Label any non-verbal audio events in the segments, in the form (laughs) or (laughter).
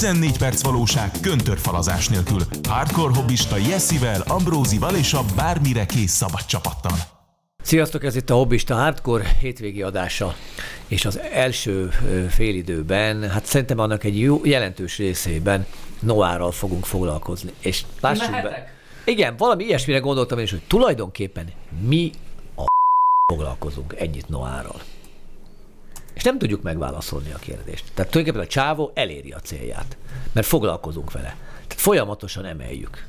14 perc valóság köntörfalazás nélkül. Hardcore hobbista Jessivel, Ambrózival és a bármire kész szabad csapattal. Sziasztok, ez itt a Hobbista Hardcore hétvégi adása, és az első félidőben, hát szerintem annak egy jó, jelentős részében Noárral fogunk foglalkozni. És lássuk be. Igen, valami ilyesmire gondoltam én is, hogy tulajdonképpen mi a foglalkozunk ennyit Noárral. És nem tudjuk megválaszolni a kérdést. Tehát tulajdonképpen a csávó eléri a célját, mert foglalkozunk vele. Tehát folyamatosan emeljük.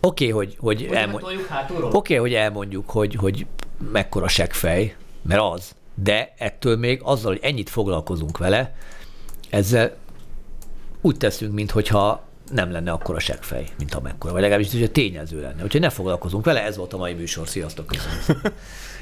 Oké, okay, hogy, hogy, elmondjuk, oké, okay, hogy elmondjuk, hogy, hogy mekkora seggfej, mert az, de ettől még azzal, hogy ennyit foglalkozunk vele, ezzel úgy teszünk, mintha nem lenne akkora seggfej, mint amekkora, vagy legalábbis hogy tényező lenne. Úgyhogy ne foglalkozunk vele, ez volt a mai műsor. Sziasztok! Köszönöm. (laughs)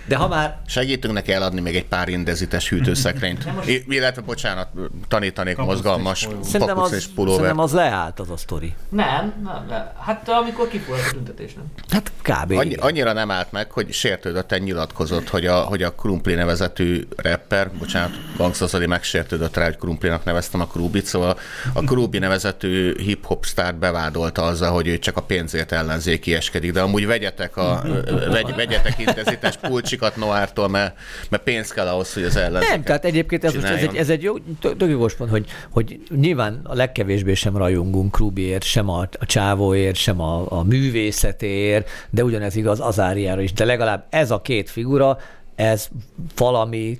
De ha már... Segítünk neki eladni még egy pár indezites hűtőszekrényt. most... Illetve, bocsánat, tanítanék Kapusz mozgalmas szerintem az, és pulóver. Szerintem az leállt az a sztori. Nem, nem, nem. Hát amikor kifulladt a tüntetés, nem? Hát kb. Annyi, annyira nem állt meg, hogy sértődötten nyilatkozott, hogy a, hogy a Krumpli nevezetű rapper, bocsánat, Gangstazali megsértődött rá, hogy Krumplinak neveztem a Krubit, szóval a Krubi nevezetű hip-hop sztárt bevádolta azzal, hogy ő csak a pénzért ellenzékieskedik, de amúgy vegyetek, a, vegy, vegyetek indezites pulcsi másikat Noártól, mert, mert pénz kell ahhoz, hogy az ellenzéket Nem, tehát egyébként ez, most, ez, egy, ez egy jó, tök jogos pont, hogy, hogy nyilván a legkevésbé sem rajongunk Krubiért, sem a, a csávóért, sem a, a művészetért, de ugyanez igaz Azáriára is. De legalább ez a két figura, ez valami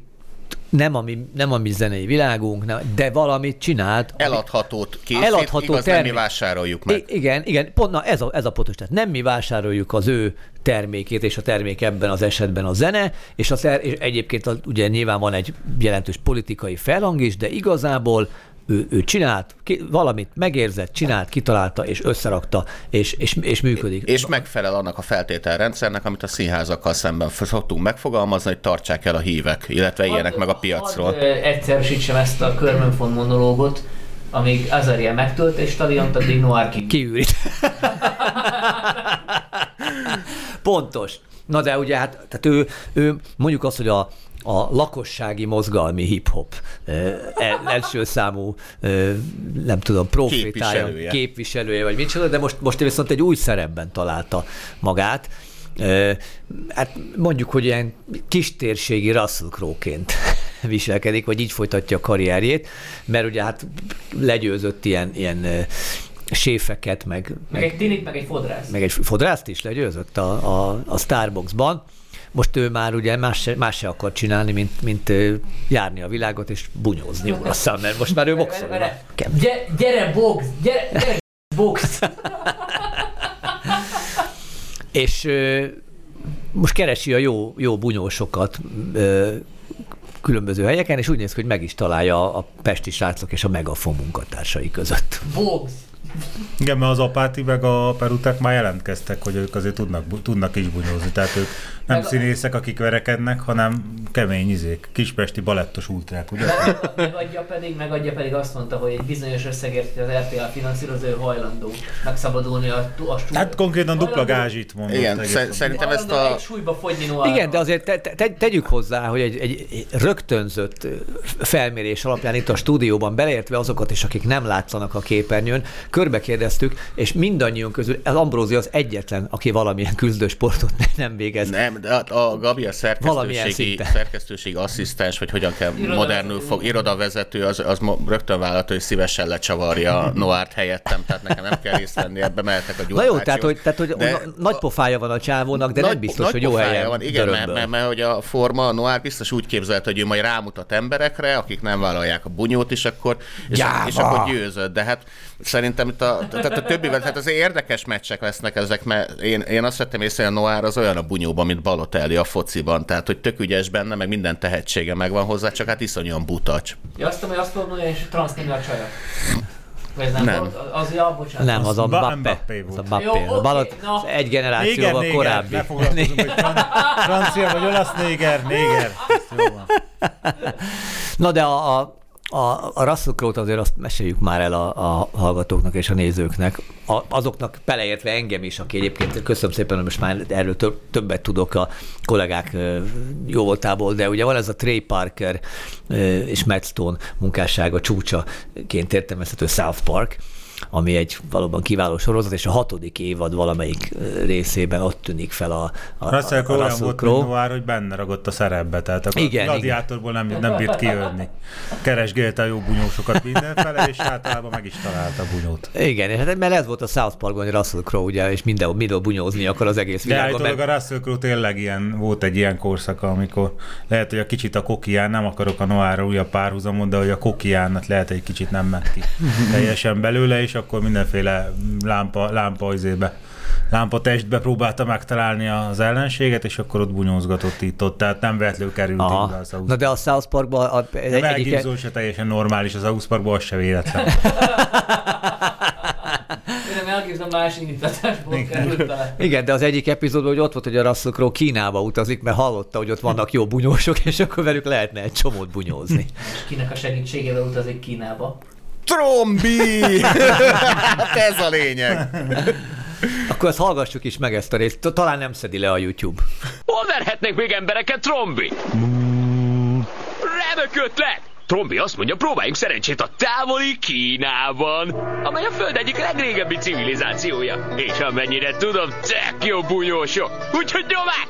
nem a, mi, nem a mi zenei világunk, nem, de valamit csinált. Eladhatót készít, eladható igaz, termék. nem mi vásároljuk meg. I- igen, igen, pont na, ez, a, ez a pontos. Tehát nem mi vásároljuk az ő termékét, és a termék ebben az esetben a zene, és, az, és egyébként a, ugye nyilván van egy jelentős politikai felhang is, de igazából ő, ő csinált, ki, valamit megérzett, csinált, kitalálta, és összerakta, és, és, és működik. És megfelel annak a feltételrendszernek, amit a színházakkal szemben szoktunk megfogalmazni, hogy tartsák el a hívek, illetve éljenek meg a piacról. Hadd, egyszerűsítsem ezt a Körmönfon monológot, amíg Azaria megtölt és stadiont, addig Noir ki. Kiűrít. (laughs) Pontos. Na de ugye hát, tehát ő, ő mondjuk azt, hogy a, a lakossági mozgalmi hip-hop el, első számú, nem tudom, profitája, képviselője. képviselője, vagy micsoda, de most, most viszont egy új szerepben találta magát. Hát mondjuk, hogy ilyen kistérségi Russell Crowe-ként (laughs) viselkedik, vagy így folytatja a karrierjét, mert ugye hát legyőzött ilyen, ilyen séfeket, meg... Meg, meg egy tinit, meg egy fodrászt. Meg egy fodrászt is legyőzött a, a, a Starbucksban. Most ő már ugye más se, más se akar csinálni, mint, mint járni a világot és bunyózni urasszal, mert most már ő boxol. Gyere, gyere box, gyere, gyere box. és most keresi a jó, jó bunyósokat különböző helyeken, és úgy néz ki, hogy meg is találja a pesti srácok és a megafon munkatársai között. Box! Igen, mert az apáti meg a peruták már jelentkeztek, hogy ők azért tudnak, tudnak is bunyózni. Tehát ők nem meg színészek, akik verekednek, hanem kemény izék, kispesti balettos ultrák, ugye? megadja pedig, megadja pedig azt mondta, hogy egy bizonyos összegért az RTL finanszírozó hajlandó megszabadulni a, a stúdió. Hát konkrétan dupla gázsit mondott. Igen, szerintem ezt a... Igen, de azért te, te, tegyük hozzá, hogy egy, egy rögtönzött felmérés alapján itt a stúdióban beleértve azokat is, akik nem látszanak a képernyőn, körbe kérdeztük, és mindannyiunk közül az Ambrózi az egyetlen, aki valamilyen küzdősportot (laughs) nem végez. Nem, de a Gabi a szerkesztőségi, szerkesztőségi asszisztens, vagy hogyan kell Iroda modernül fog, irodavezető, az, az rögtön vállalta, hogy szívesen lecsavarja a (laughs) Noárt helyettem, tehát nekem nem kell részt venni, ebbe mehetek a (laughs) Na jó, tehát hogy, tehát, hogy de, nagy pofája van a csávónak, de nagy, nem biztos, nagy hogy jó helyen van. Igen, mert, mert, mert, hogy a forma, a Noár biztos úgy képzelt, hogy ő majd rámutat emberekre, akik nem vállalják a bunyót, és akkor, és, és akkor győzött. De hát szerintem itt a, tehát a többivel, tehát az érdekes meccsek lesznek ezek, mert én, én azt vettem észre, hogy a Noár az olyan a bunyóban, mint Balotelli a fociban, tehát hogy tök ügyes benne, meg minden tehetsége megvan hozzá, csak hát iszonyúan butacs. Ja, azt mondom, hogy azt mondom, hogy transznemű a csaja. nem? nem. Az, az, ja, bocsánat. Nem, az a Mbappé. Az a Mbappé. Jó, okay, Balot, no. egy generációval néger, korábbi. Néger, hogy francia vagy olasz néger, néger. Na de a, a A, a Russell Crowe-t azért azt meséljük már el a, a hallgatóknak és a nézőknek, a, azoknak beleértve engem is, aki egyébként köszönöm szépen, hogy most már erről több, többet tudok a kollégák jó voltából, de ugye van ez a Trey Parker és Matt Stone munkássága csúcsaként értelmezhető South Park, ami egy valóban kiváló sorozat, és a hatodik évad valamelyik részében ott tűnik fel a, a Russell Crowe olyan volt, mint Noir, hogy benne ragott a szerepbe, tehát a igen, gladiátorból nem, nem bírt kijönni. Keresgélte a jó bunyósokat mindenfele, és általában meg is találta a bunyót. Igen, és hát, mert ez volt a South Parkban, hogy Russell Crowe ugye, és minden, mindenhol bunyózni akar az egész világban. De mert... a Russell Crowe tényleg ilyen, volt egy ilyen korszaka, amikor lehet, hogy a kicsit a kokián, nem akarok a Noirra újabb párhuzamot, de hogy a kokiánat lehet egy kicsit nem ment ki (laughs) teljesen belőle, és akkor mindenféle lámpa, lámpa izébe lámpa testbe próbálta megtalálni az ellenséget, és akkor ott bunyózgatott itt ott, tehát nem vetlenül került Aha. a South Na de a South Parkban... A, egy, a egyik... se teljesen normális, az South Parkban az se véletlen. (laughs) Én más indítatásból került Igen, de az egyik epizódban, hogy ott volt, hogy a Russell Crowe Kínába utazik, mert hallotta, hogy ott vannak jó bunyósok, (laughs) és akkor velük lehetne egy csomót bunyózni. És kinek a segítségével utazik Kínába? Trombi! hát ez a lényeg. Akkor ezt hallgassuk is meg ezt a részt. Talán nem szedi le a YouTube. Hol verhetnek még embereket, Trombi? Remek ötlet! Trombi azt mondja, próbáljunk szerencsét a távoli Kínában, amely a Föld egyik legrégebbi civilizációja. És amennyire tudom, tök jó bunyósok, úgyhogy nyomás!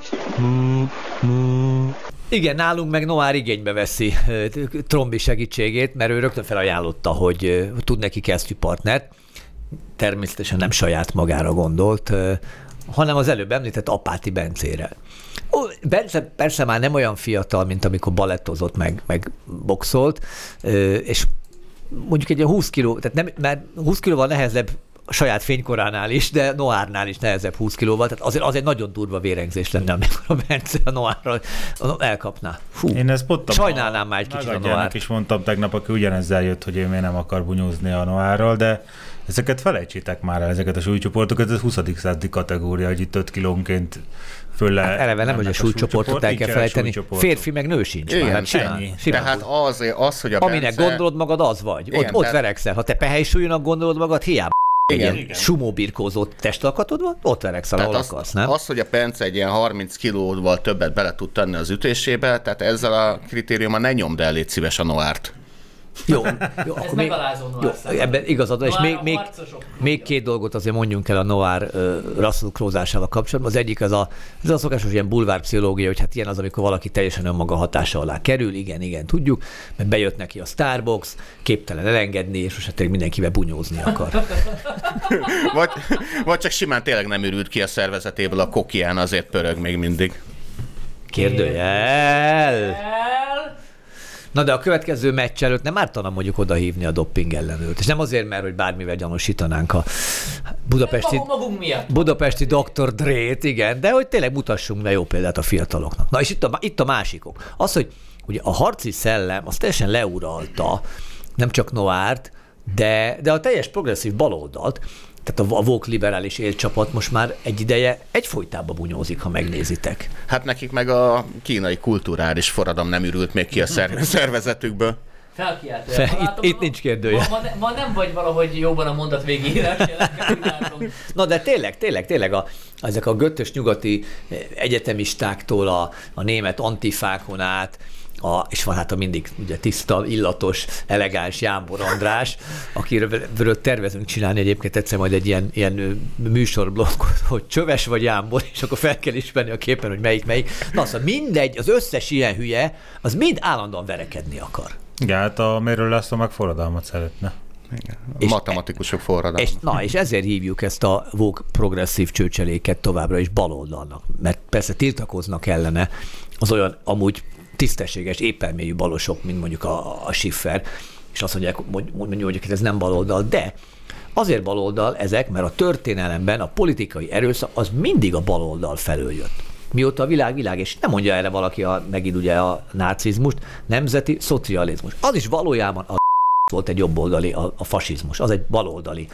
Igen, nálunk meg Noár igénybe veszi Trombi segítségét, mert ő rögtön felajánlotta, hogy tud neki partnert. Természetesen nem saját magára gondolt, hanem az előbb említett Apáti Bencére. Bence persze már nem olyan fiatal, mint amikor balettozott, meg, meg boxolt, és mondjuk egy 20 kiló, tehát nem, mert 20 kilóval nehezebb a saját fénykoránál is, de Noárnál is nehezebb 20 kilóval, tehát azért, azért nagyon durva vérengzés lenne, amikor a Bence a Noárral elkapná. Fú, én ezt pont sajnálnám már egy kicsit a Noár. is mondtam tegnap, aki ugyanezzel jött, hogy én még nem akar bunyózni a Noárral, de ezeket felejtsétek már el, ezeket a súlycsoportokat, ez 20. századi kategória, hogy itt 5 kilónként föl hát eleve nem, hogy a súlycsoportot el kell felejteni. Férfi meg nő sincs. Igen, már, ennyi. Tehát az, az, hogy a Aminek Bence... gondolod magad, az vagy. Igen, ott, ott tehát... verekszel. Ha te pehely gondolod magad, hiába igen. Ilyen sumó birkózott testalkatod van, ott verekszel, ahol az, akarsz, nem? Az, hogy a Pence egy ilyen 30 kilóval többet bele tud tenni az ütésébe, tehát ezzel a kritériummal ne nyomd el, légy szíves a Noárt. Jó, jó akkor még, jó, ebben igazad és még, még, még két dolgot azért mondjunk el a Noir uh, Russell Crowe-zásával kapcsolatban. Az egyik az a, az a szokásos ilyen bulvárpszichológia, hogy hát ilyen az, amikor valaki teljesen önmaga hatása alá kerül, igen, igen, tudjuk, mert bejött neki a Starbucks, képtelen elengedni, és most hát mindenkivel bunyózni akar. (laughs) vagy, vagy csak simán tényleg nem ürült ki a szervezetéből a kokián, azért pörög még mindig. Kérdőjel! Na de a következő meccs előtt nem ártana mondjuk odahívni a dopping ellenőrt. És nem azért, mert hogy bármivel gyanúsítanánk a budapesti, magunk miatt. budapesti Dr. Drét, igen, de hogy tényleg mutassunk be jó példát a fiataloknak. Na és itt a, itt a másikok. Az, hogy ugye a harci szellem, az teljesen leuralta nem csak Noárt, de, de a teljes progresszív baloldalt, tehát a Vók liberális élcsapat most már egy ideje egyfolytában bunyózik, ha megnézitek. Hát nekik meg a kínai kulturális forradalom nem ürült még ki a (laughs) szervezetükből. Felkiáltó. Fe, itt, itt nincs kérdője. Ma, ma, ma, nem vagy valahogy jóban a mondat végére. Na de tényleg, tényleg, tényleg a, ezek a göttös nyugati egyetemistáktól a, a német antifákon át, a, és van hát a mindig ugye tiszta, illatos, elegáns Jámbor András, akiről tervezünk csinálni egyébként egyszer majd egy ilyen, ilyen műsorblokot, (laughs) hogy csöves vagy Jámbor, és akkor fel kell ismerni a képen, hogy melyik melyik. Na szóval mindegy, az összes ilyen hülye, az mind állandóan verekedni akar. Igen, hát a miről lesz a meg forradalmat szeretne. Igen. És matematikusok forradalma. És, na, és ezért hívjuk ezt a vók progresszív csőcseléket továbbra is baloldalnak, mert persze tiltakoznak ellene az olyan amúgy tisztességes, épelmélyű balosok, mint mondjuk a, a Schiffer, és azt mondják, mondjuk, hogy ez nem baloldal, de azért baloldal ezek, mert a történelemben a politikai erőszak az mindig a baloldal felől jött. Mióta a világ világ, és nem mondja erre valaki a, megint ugye a nácizmust, nemzeti szocializmus. Az is valójában a volt egy jobboldali, a, a fasizmus, az egy baloldali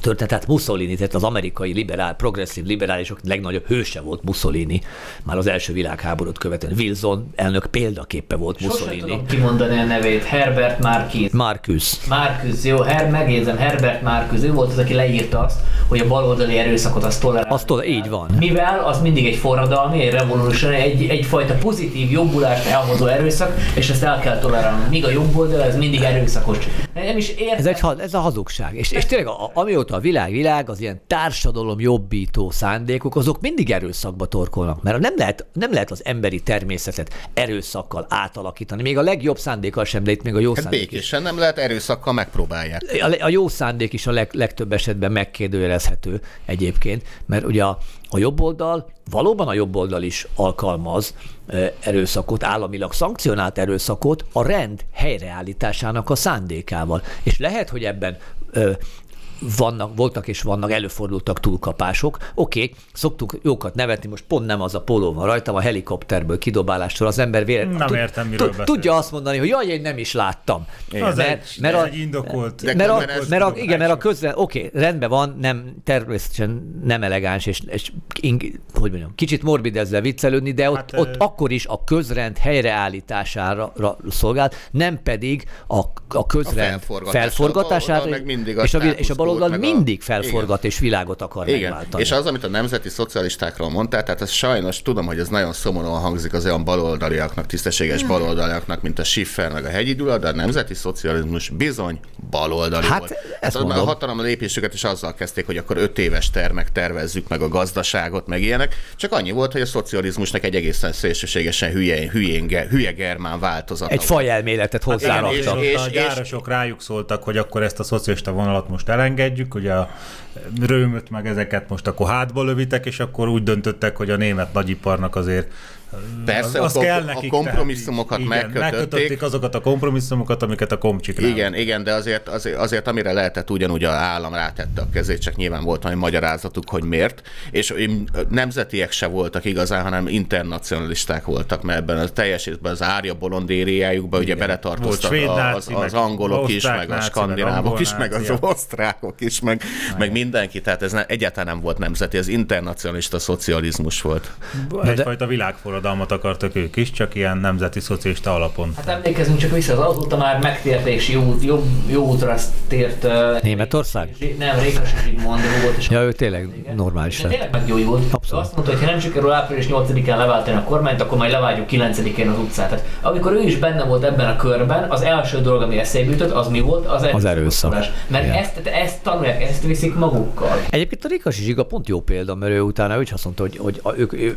történet, tehát Mussolini, tehát az amerikai liberál, progresszív liberálisok legnagyobb hőse volt Mussolini, már az első világháborút követően. Wilson elnök példaképpe volt Sosem Mussolini. tudom kimondani a nevét. Herbert Marquis. Marcus. Marcus, jó, Her, megjegyzem, Herbert Marcus, ő volt az, aki leírta azt, hogy a baloldali erőszakot azt tolerálni. Azt tol- így van. Mivel az mindig egy forradalmi, egy revolution, egy, egyfajta pozitív jobbulást elhozó erőszak, és ezt el kell tolerálni. Míg a jobb oldal, ez mindig erőszakos. Nem is értem. Ez, egy, ez a hazugság. És, és tényleg, a, amióta a világ világ, az ilyen társadalom jobbító szándékok, azok mindig erőszakba torkolnak. Mert nem lehet, nem lehet az emberi természetet erőszakkal átalakítani. Még a legjobb szándékkal sem, de itt még a jó Hát szándék is. békésen nem lehet, erőszakkal megpróbálják. A, a jó szándék is a leg, legtöbb esetben megkérdőjelezhető egyébként, mert ugye a, a jobb oldal, valóban a jobb oldal is alkalmaz erőszakot, államilag szankcionált erőszakot a rend helyreállításának a szándékával. És lehet, hogy ebben vannak, voltak és vannak, előfordultak túlkapások. Oké, okay, szoktuk jókat nevetni, most pont nem az a poló van rajtam, a helikopterből kidobálástól az ember véle... Nem értem, miről tud. Tudja azt mondani, hogy jaj, én nem is láttam. Az egy, ez egy indokolt. De mert, a, közben ez mert a, tudom, igen, mert a közben, oké, okay, rendben van, nem, természetesen nem elegáns, és, és ing, hogy mondjam, kicsit morbid ezzel viccelődni, de ott, Hát, ott ö- akkor is a közrend helyreállítására ra- szolgált, nem pedig a, a közrend felforgatására. felforgatására, A baloldal meg mindig a és, a, és a baloldal a- mindig felforgat és világot akar Igen, megváltani. és az, amit a nemzeti szocialistákról mondtál, tehát ez sajnos tudom, hogy ez nagyon szomorúan hangzik az olyan baloldaliaknak, tisztességes Hmm. baloldaliaknak, mint a Schiffer meg a Hegyi Gyula, de a nemzeti szocializmus bizony baloldali Hát, volt. ezt a, a hatalom lépésüket is azzal kezdték, hogy akkor öt éves termek tervezzük meg a gazdaságot, meg ilyenek. Csak annyi volt, hogy a szocializmusnak egy egészen szélsőségesen hülye, hülyénge, hülye germán változata Egy fajelméletet Igen, hozzáraktak. és, és- ott és- a és- gyárosok rájuk szóltak, hogy akkor ezt a szocialista vonalat most elengedjük, ugye a rőmöt meg ezeket most akkor hátba lövitek, és akkor úgy döntöttek, hogy a német nagyiparnak azért Persze, az a, kell nekik, a kompromisszumokat tehát igen, megkötötték. megkötötték azokat a kompromisszumokat, amiket a komcsik Igen, igen, de azért, azért, azért amire lehetett, ugyanúgy a állam rátette a kezét, csak nyilván volt valami magyarázatuk, hogy miért. És nemzetiek se voltak igazán, hanem internacionalisták voltak, mert ebben a teljes részben az árja bolondériájukban ugye beletartoztak az, az meg angolok is, meg a skandinávok is, meg az osztrákok is, meg, meg mindenki. Tehát ez ne, egyáltalán nem volt nemzeti, ez internacionalista szocializmus volt. Egyfajta világforradalmat akartak ők is, csak ilyen nemzeti szocialista alapon. Hát emlékezzünk csak vissza, az azóta már megtért és jó, jó, jó útra tért. Németország? Nem, Rékas Zsigmond volt. És Ja, ő tényleg normális lett. tényleg meggyógyult. Abszolút. Azt mondta, hogy ha nem sikerül április 8-án leváltani a kormányt, akkor majd levágjuk 9-én az utcát. Tehát amikor ő is benne volt ebben a körben, az első dolog, ami eszébe jutott, az mi volt? Az, Az erőszak. Mert Igen. ezt, ezt tanulják, ezt viszik magukkal. Egyébként a Rikasi Zsiga pont jó példa, mert ő utána ő is azt mondta, hogy, hogy ők, ő,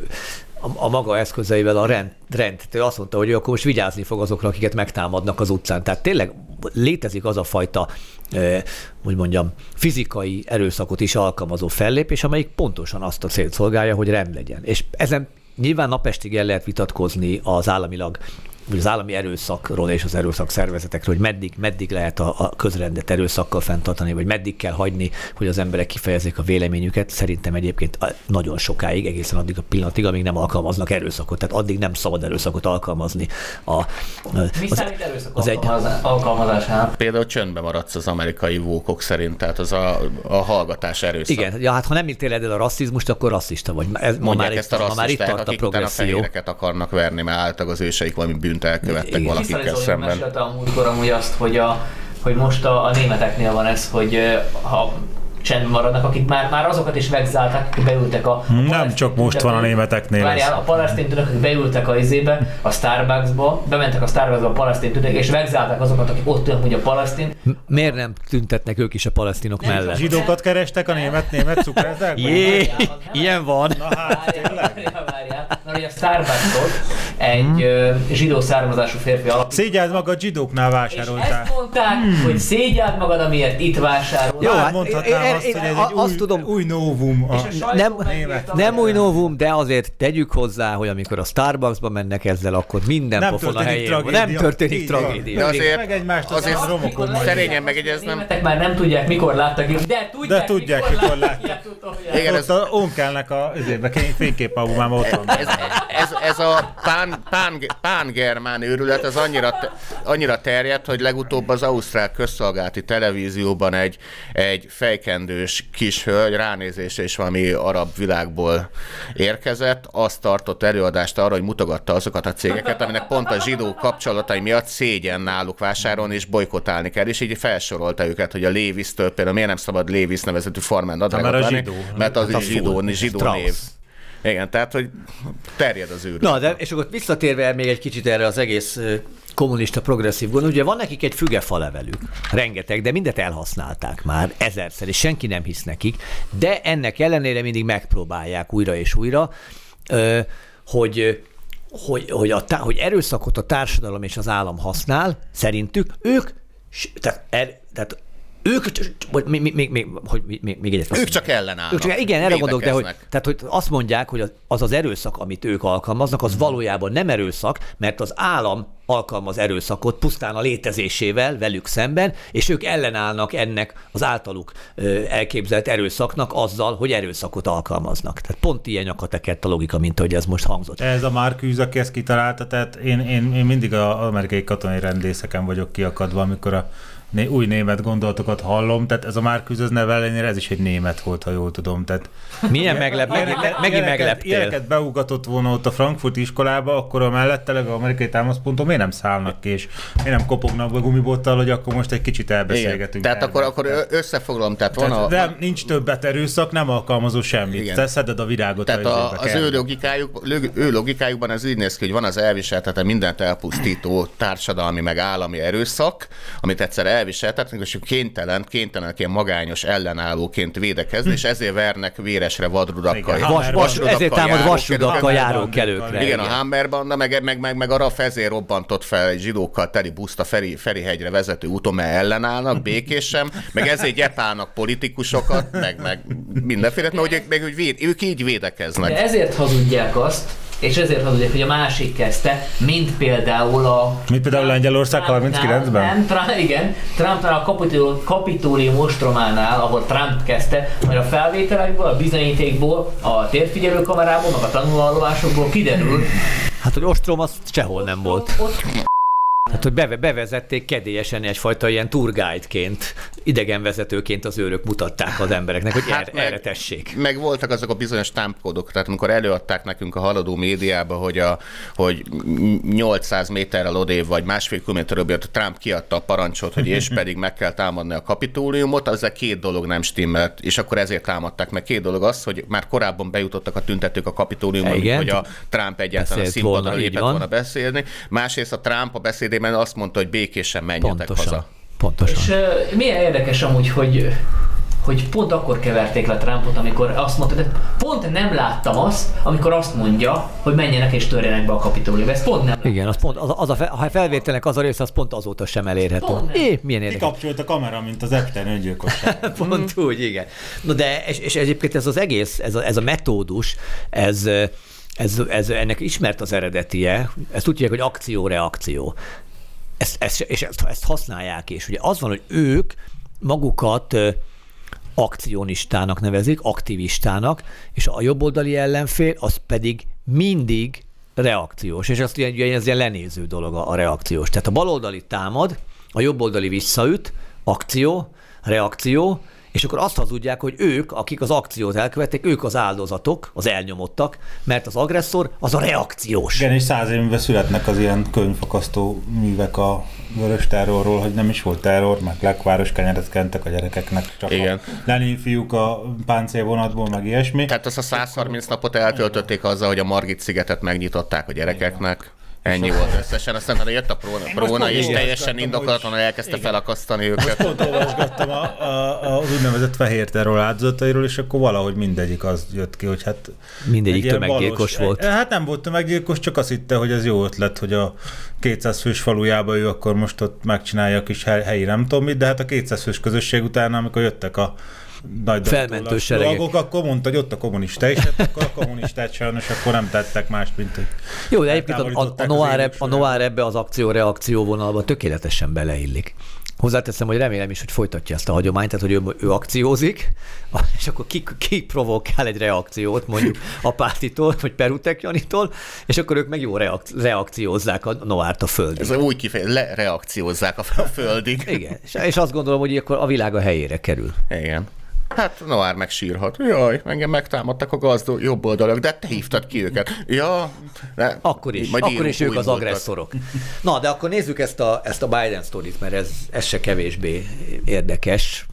a, a maga eszközeivel a rend, rend, ő azt mondta, hogy ő akkor most vigyázni fog azokra, akiket megtámadnak az utcán. Tehát tényleg létezik az a fajta, eh, mondjam, fizikai erőszakot is alkalmazó fellépés, amelyik pontosan azt a célt szolgálja, hogy rend legyen. És ezen nyilván napestig el lehet vitatkozni az államilag az állami erőszakról és az erőszak szervezetekről, hogy meddig, meddig lehet a, a közrendet erőszakkal fenntartani, vagy meddig kell hagyni, hogy az emberek kifejezzék a véleményüket. Szerintem egyébként a- nagyon sokáig, egészen addig a pillanatig, amíg nem alkalmaznak erőszakot. Tehát addig nem szabad erőszakot alkalmazni. A, a, Mi az, számít erőszak az egy- alkalmazá- alkalmazásánál? Például csöndbe maradsz az amerikai vókok szerint, tehát az a, a hallgatás erőszak. igen, ja, hát ha nem ítéled el a rasszizmust, akkor rasszista vagy. Ez, ma Mondják már, ezt itt, a ma már itt rasszisták, tart a progresszió. fehéreket akarnak verni, mert általában az őseik valami bűnt elkövettek valakikkel szemben. mesélte a múltkor amúgy azt, hogy, a, hogy most a, a németeknél van ez, hogy ha csendben maradnak, akik már, már azokat is vegzálták, akik beültek a... a Nem csak most van a németeknél Várjál, a palesztin tüntetők, akik beültek a izébe, a Starbucksba, bementek a Starbucksba a palesztin tüntetők, és vegzálták azokat, akik ott ülnek, hogy a palesztin. Miért nem tüntetnek ők is a palesztinok mellett? Zsidókat kerestek a német-német cukrászdákban? Jé, ilyen van. Na hát, Várjál, tényleg? várjál, várjál. Hogy a Starbucksot egy ö, zsidó származású férfi alapított. Szégyeld magad zsidóknál És vásároltál. ezt mondták, hogy szégyeld magad, amiért itt vásárolsz. Jó, Már hát mondhatnám én- azt, én- hogy ez a- egy azt új, tudom- új novum. A, És a Nem, nem új novum, de azért tegyük hozzá, hogy amikor a Starbucksba mennek ezzel, akkor minden Nem pofon a történik helyén tragédia. Nem történik Így tragédia. De azért, Meg egymást azért az romokon Mikor Szerényen A megjegyeznem. németek már nem tudják, mikor láttak, de tudják, De tudják, mikor láttak. utoljára. Igen, Ott ez- a Onkelnek a izébe, fény- fényképalbumában ott van. Ez, ez, ez a pán, pán, pán-germán őrület, ez annyira, annyira terjedt, hogy legutóbb az Ausztrál közszolgálati televízióban egy, egy fejkendős kis hölgy ránézése is valami arab világból érkezett, azt tartott előadást arra, hogy mutogatta azokat a cégeket, aminek pont a zsidó kapcsolatai miatt szégyen náluk vásárolni és bolykotálni kell, és így felsorolta őket, hogy a Lévis-től például miért nem szabad Lévis nevezetű farmán nadrágot mert mert az Hát a zsidó, zsidó név. Igen, tehát, hogy terjed az űr. Na, de és akkor visszatérve még egy kicsit erre az egész kommunista progresszív gond, ugye van nekik egy fügefa levelük, rengeteg, de mindet elhasználták már ezerszer, és senki nem hisz nekik, de ennek ellenére mindig megpróbálják újra és újra, hogy hogy, hogy, a, hogy erőszakot a társadalom és az állam használ, szerintük ők, tehát, er, tehát ők, vagy még, még, még, hogy még, még, egyet. Ők csak ellenállnak. Ők csak, igen, erre gondolok, de hogy, tehát, hogy azt mondják, hogy az- az erőszak, amit ők alkalmaznak, az valójában nem erőszak, mert az állam alkalmaz erőszakot pusztán a létezésével velük szemben, és ők ellenállnak ennek az általuk elképzelt erőszaknak azzal, hogy erőszakot alkalmaznak. Tehát pont ilyen nyakatekert a logika, mint ahogy ez most hangzott. Ez a Marcuse, aki ezt kitalálta, tehát én, én, én mindig az amerikai katonai rendészeken vagyok kiakadva, amikor a né- új német gondolatokat hallom, tehát ez a Marcuse ez neve ellenére ez is egy német volt, ha jól tudom. Tehát Milyen meglep, megint, megint Ilyeneket- megleptél. Ilyeneket beugatott volna ott a Frankfurt iskolába, akkor a melletteleg a amerikai támaszponton miért nem szállnak ki, és miért nem kopognak be gumibottal, hogy akkor most egy kicsit Igen. elbeszélgetünk. Tehát akkor, akkor összefoglalom, tehát van tehát a, nem, nincs többet erőszak, nem alkalmazó semmit. Igen. Te szeded a virágot Tehát a, az kell. ő, logikájuk, ő logikájukban ez úgy néz ki, hogy van az elviseltetett mindent elpusztító társadalmi meg állami erőszak, amit egyszer elviseltetnek, és kénytelen, kénytelen ilyen magányos ellenállóként védekezni, és ezért vernek véresre vadrudakkal. Igen, Vas, vas, ezért támad vasrudakkal járók- járókelőkre. Igen, a Hammer banda, meg, meg, meg, meg a RAF ezért robbantott fel egy zsidókkal teli buszt a Feri, Ferihegyre vezető úton, mert ellenállnak békésen, meg ezért gyepálnak politikusokat, meg, meg mindenféle, mert hogy ők, meg, hogy véd, ők így védekeznek. De ezért hazudják azt, és ezért hazudják, hogy a másik kezdte, mint például a... Mint például Lengyelország Trumpnál- 39-ben? Nem, Trump, igen. Trumpnál a kapitól, kapitólium ostrománál, ahol Trump kezdte, majd a felvételekből, a bizonyítékból, a térfigyelő kamerából, meg a tanulvallomásokból kiderül, Hát, hogy ostrom az sehol nem volt. ott Hát, hogy beve, bevezették kedélyesen egyfajta ilyen turguide-ként, idegenvezetőként az őrök mutatták az embereknek, hogy Hát erre, meg- erre tessék. Meg voltak azok a bizonyos támpkódok, tehát amikor előadták nekünk a haladó médiába, hogy, a, hogy 800 méterrel odév vagy másfél kilométerről jött, Trump kiadta a parancsot, hogy és pedig meg kell támadni a kapitóliumot, az a két dolog nem stimmelt, és akkor ezért támadták meg. Két dolog az, hogy már korábban bejutottak a tüntetők a kapitóliumon, Igen. hogy a Trump egyáltalán a Beszélt színpadra volna, így lépett volna beszélni. Másrészt a Trump a beszédében azt mondta, hogy békésen menjetek Pontosan. haza. Pontosan. És uh, milyen érdekes amúgy, hogy hogy pont akkor keverték le Trumpot, amikor azt mondta, de pont nem láttam azt, amikor azt mondja, hogy menjenek és törjenek be a kapitóliumba. Ez pont nem. Igen, az pont, az, az a, fe- ha felvételnek az a része, az pont azóta sem elérhető. Pont nem. É, milyen érdekes. Kikapcsolt a kamera, mint az Epstein öngyilkosság. (laughs) Pont úgy, igen. No de, és, és egyébként ez az egész, ez a, ez a metódus, ez, ez, ez, ennek ismert az eredetie, ezt úgy hívják, hogy akció-reakció. Ezt, ezt, és ezt, ezt használják is. Ugye az van, hogy ők magukat akcionistának nevezik, aktivistának, és a jobboldali ellenfél az pedig mindig reakciós. És ugye, ugye ez ilyen lenéző dolog a, a reakciós. Tehát a baloldali támad, a jobboldali visszaüt, akció, reakció, és akkor azt hazudják, hogy ők, akik az akciót elkövették, ők az áldozatok, az elnyomottak, mert az agresszor az a reakciós. Igen, és száz évben születnek az ilyen könyvfakasztó művek a vörös terrorról, hogy nem is volt terror, meg lekváros kenyeret kentek a gyerekeknek, csak Igen. a Lenin fiúk a páncélvonatból, meg ilyesmi. Tehát azt a 130 napot eltöltötték azzal, hogy a Margit szigetet megnyitották a gyerekeknek. Ennyi volt összesen, aztán utána jött a próna, próna és teljesen indokolatlanul elkezdte felakasztani őket. Pont olvasgattam a, a, az úgynevezett fehér terror áldozatairól, és akkor valahogy mindegyik az jött ki, hogy hát... Mindegyik tömeggyilkos volt. Hát nem volt tömeggyilkos, csak azt hitte, hogy ez jó ötlet, hogy a 200 fős falujába ő akkor most ott megcsinálja a kis hely- helyi nem tudom mit, de hát a 200 fős közösség után, amikor jöttek a nagy Felmentő seregek. dolgok, akkor mondta, hogy ott a kommunista is, hát akkor a kommunistát sajnos akkor nem tettek mást, mint hogy Jó, de egyébként a, a, a, Noir, eb- a. Noir ebbe az akció-reakció vonalba tökéletesen beleillik. Hozzáteszem, hogy remélem is, hogy folytatja ezt a hagyományt, tehát hogy ő, ő akciózik, (laughs) és akkor ki, ki provokál egy reakciót, mondjuk a pártitól, vagy Perutek Janitól, és akkor ők meg jó reak- reakciózzák a Noárt a földig. Ez úgy kifejezés, lereakciózzák a földig. Igen, és, és azt gondolom, hogy akkor a világ a helyére kerül. Igen. Hát Noár megsírhat. Jaj, engem megtámadtak a gazdó jobb oldalak, de te hívtad ki őket. Ja, ne, Akkor is, majd akkor is ők az agresszorok. Na, de akkor nézzük ezt a, ezt a Biden sztorit, mert ez, ez se kevésbé érdekes.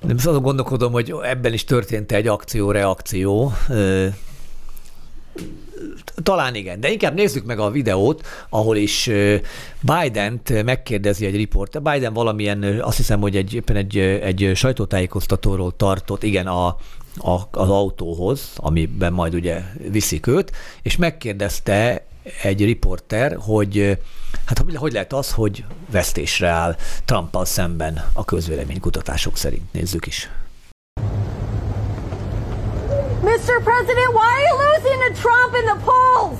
Nem azon gondolkodom, hogy ebben is történt egy akció-reakció. Talán igen, de inkább nézzük meg a videót, ahol is Biden-t megkérdezi egy riporter. Biden valamilyen, azt hiszem, hogy egy, éppen egy, egy sajtótájékoztatóról tartott, igen, a, a, az autóhoz, amiben majd ugye viszik őt, és megkérdezte egy riporter, hogy hát hogy lehet az, hogy vesztésre áll Trumpal szemben a közvéleménykutatások szerint. Nézzük is. Mr. President, why are you losing to Trump in the polls?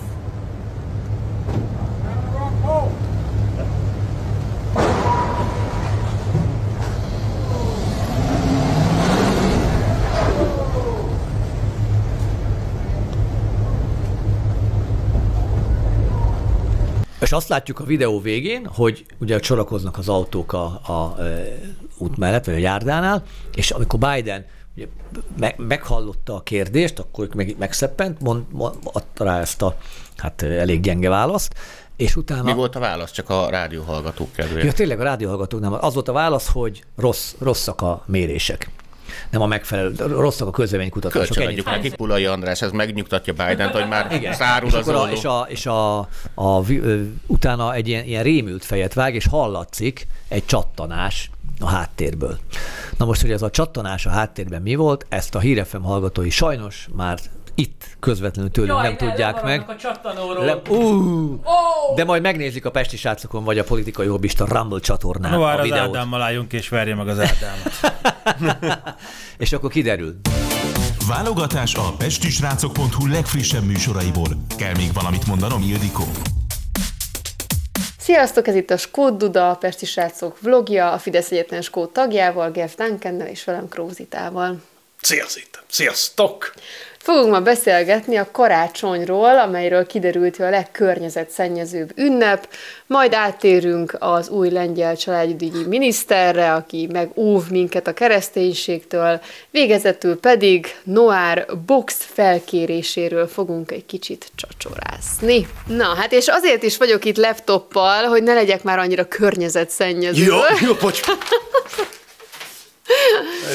És azt látjuk a videó végén, hogy ugye sorakoznak az autók a, a, e, út mellett, vagy a járdánál, és amikor Biden ugye, me, meghallotta a kérdést, akkor meg, megszeppent, mond, mond, adta rá ezt a hát elég gyenge választ, és utána... Mi volt a válasz? Csak a rádióhallgatók kedvéért. Ja, tényleg a rádióhallgatók nem. Az volt a válasz, hogy rossz, rosszak a mérések. Nem a megfelelő, rosszak a közvéleménykutatások. Kölcsön adjuk neki, Pulai András, ez megnyugtatja Biden-t, hogy már igen. szárul és, az a, és, a, és a, a, ö, utána egy ilyen, ilyen rémült fejet vág, és hallatszik egy csattanás a háttérből. Na most, hogy ez a csattanás a háttérben mi volt, ezt a hírefem hallgatói sajnos már itt közvetlenül tőlünk nem tudják meg. a csattanóról. Le, ú, de majd megnézik a Pesti srácokon, vagy a politikai hobbista Rumble csatornán Noár a az videót. Ádámmal álljunk és verje meg az Ádámot. (laughs) És akkor kiderül. Válogatás a pestisrácok.hu legfrissebb műsoraiból. Kell még valamit mondanom, Ildikó? Sziasztok, ez itt a Skót Duda, a Pesti Srácok vlogja, a Fidesz Egyetlen Skót tagjával, Geff Duncannel és velem Krózitával. Sziasztok! Sziasztok! Fogunk ma beszélgetni a karácsonyról, amelyről kiderült, hogy a legkörnyezetszennyezőbb ünnep, majd áttérünk az új lengyel családügyi miniszterre, aki megóv minket a kereszténységtől, végezetül pedig Noár box felkéréséről fogunk egy kicsit csacsorászni. Na, hát és azért is vagyok itt laptoppal, hogy ne legyek már annyira környezetszennyező. Jó, jó, bocs. (laughs)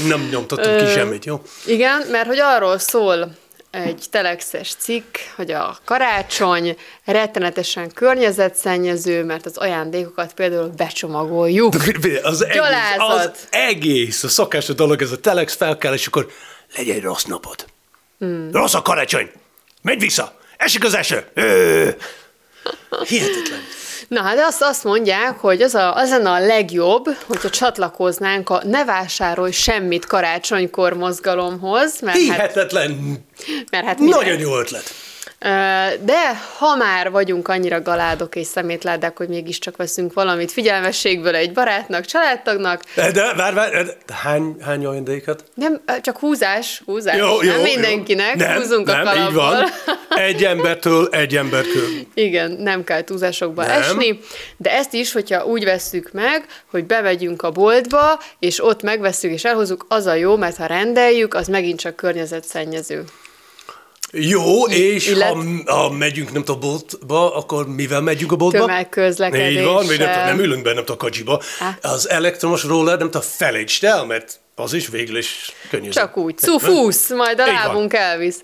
Nem nyomtattam ki semmit, jó? Igen, mert hogy arról szól egy telexes cikk, hogy a karácsony rettenetesen környezetszennyező, mert az ajándékokat például becsomagoljuk. Az egész, az egész, a szokás a dolog, ez a telex fel kell, és akkor legyen egy rossz napod. Hmm. Rossz a karácsony! Menj vissza! Esik az eső! Hihetetlen. Na hát azt, azt mondják, hogy az, a, az lenne a legjobb, hogyha csatlakoznánk a ne vásárolj semmit karácsonykor mozgalomhoz, mert hát, Hihetetlen. mert hát? Nagyon jó ötlet. De ha már vagyunk annyira galádok és szemétládák, hogy mégiscsak veszünk valamit figyelmességből egy barátnak, családtagnak, De várj, várj, hány, hány ajándékat? nem, csak húzás, húzás, nem mindenkinek, Nem, húzunk nem, a kalapból. így van. Egy embertől egy embertől. Igen, nem kell túlzásokba Nem. esni, de ezt is, hogyha úgy vesszük meg, hogy bemegyünk a boltba, és ott megveszünk és elhozzuk, az a jó, mert ha rendeljük, az megint csak környezetszennyező. Jó, és illet- ha, ha megyünk nem a boltba, akkor mivel megyünk a boltba? Tömegközlekedéssel. Így van, vagy nem, nem ülünk be, nem a kocsiba. Á. Az elektromos roller, nem tudom, felejtsd el, mert az is végül is könnyű. Csak úgy, cufusz, majd a Így van. lábunk elvisz.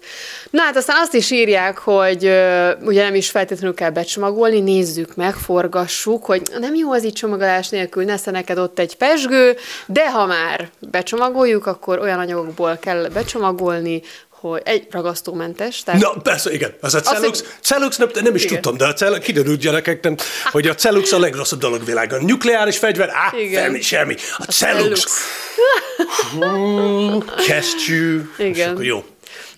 Na hát aztán azt is írják, hogy ö, ugye nem is feltétlenül kell becsomagolni, nézzük meg, forgassuk, hogy nem jó az így csomagolás nélkül, nesze neked ott egy pesgő, de ha már becsomagoljuk, akkor olyan anyagokból kell becsomagolni, hogy egy ragasztómentes, tehát Na, persze, igen. Az a Cellux, hogy- Cellux nem, nem is Igen. tudtam, de a Cellux, kiderült gyerekek, nem, hogy a Cellux a legrosszabb dolog a világon. Nukleáris fegyver, á, Igen. semmi, semmi. A, Cellux. Hú, Kesztyű. Igen. És akkor jó.